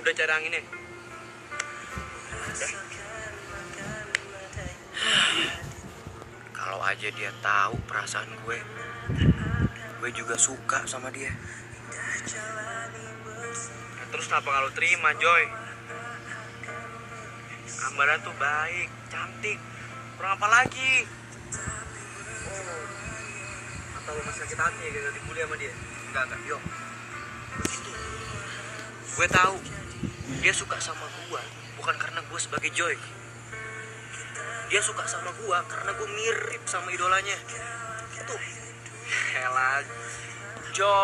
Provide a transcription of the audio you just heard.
Udah cari anginnya. Kalau aja dia tahu perasaan gue, gue juga suka sama dia. Nah, terus kenapa kalau terima, Joy? Amara tuh baik, cantik. Kurang apa lagi? Lu masih sakit hati ya gara dibully sama dia? Enggak, enggak, yo. Begitu. Gue tahu dia suka sama gue bukan karena gue sebagai Joy. Dia suka sama gue karena gue mirip sama idolanya. Itu. Helah, Joy.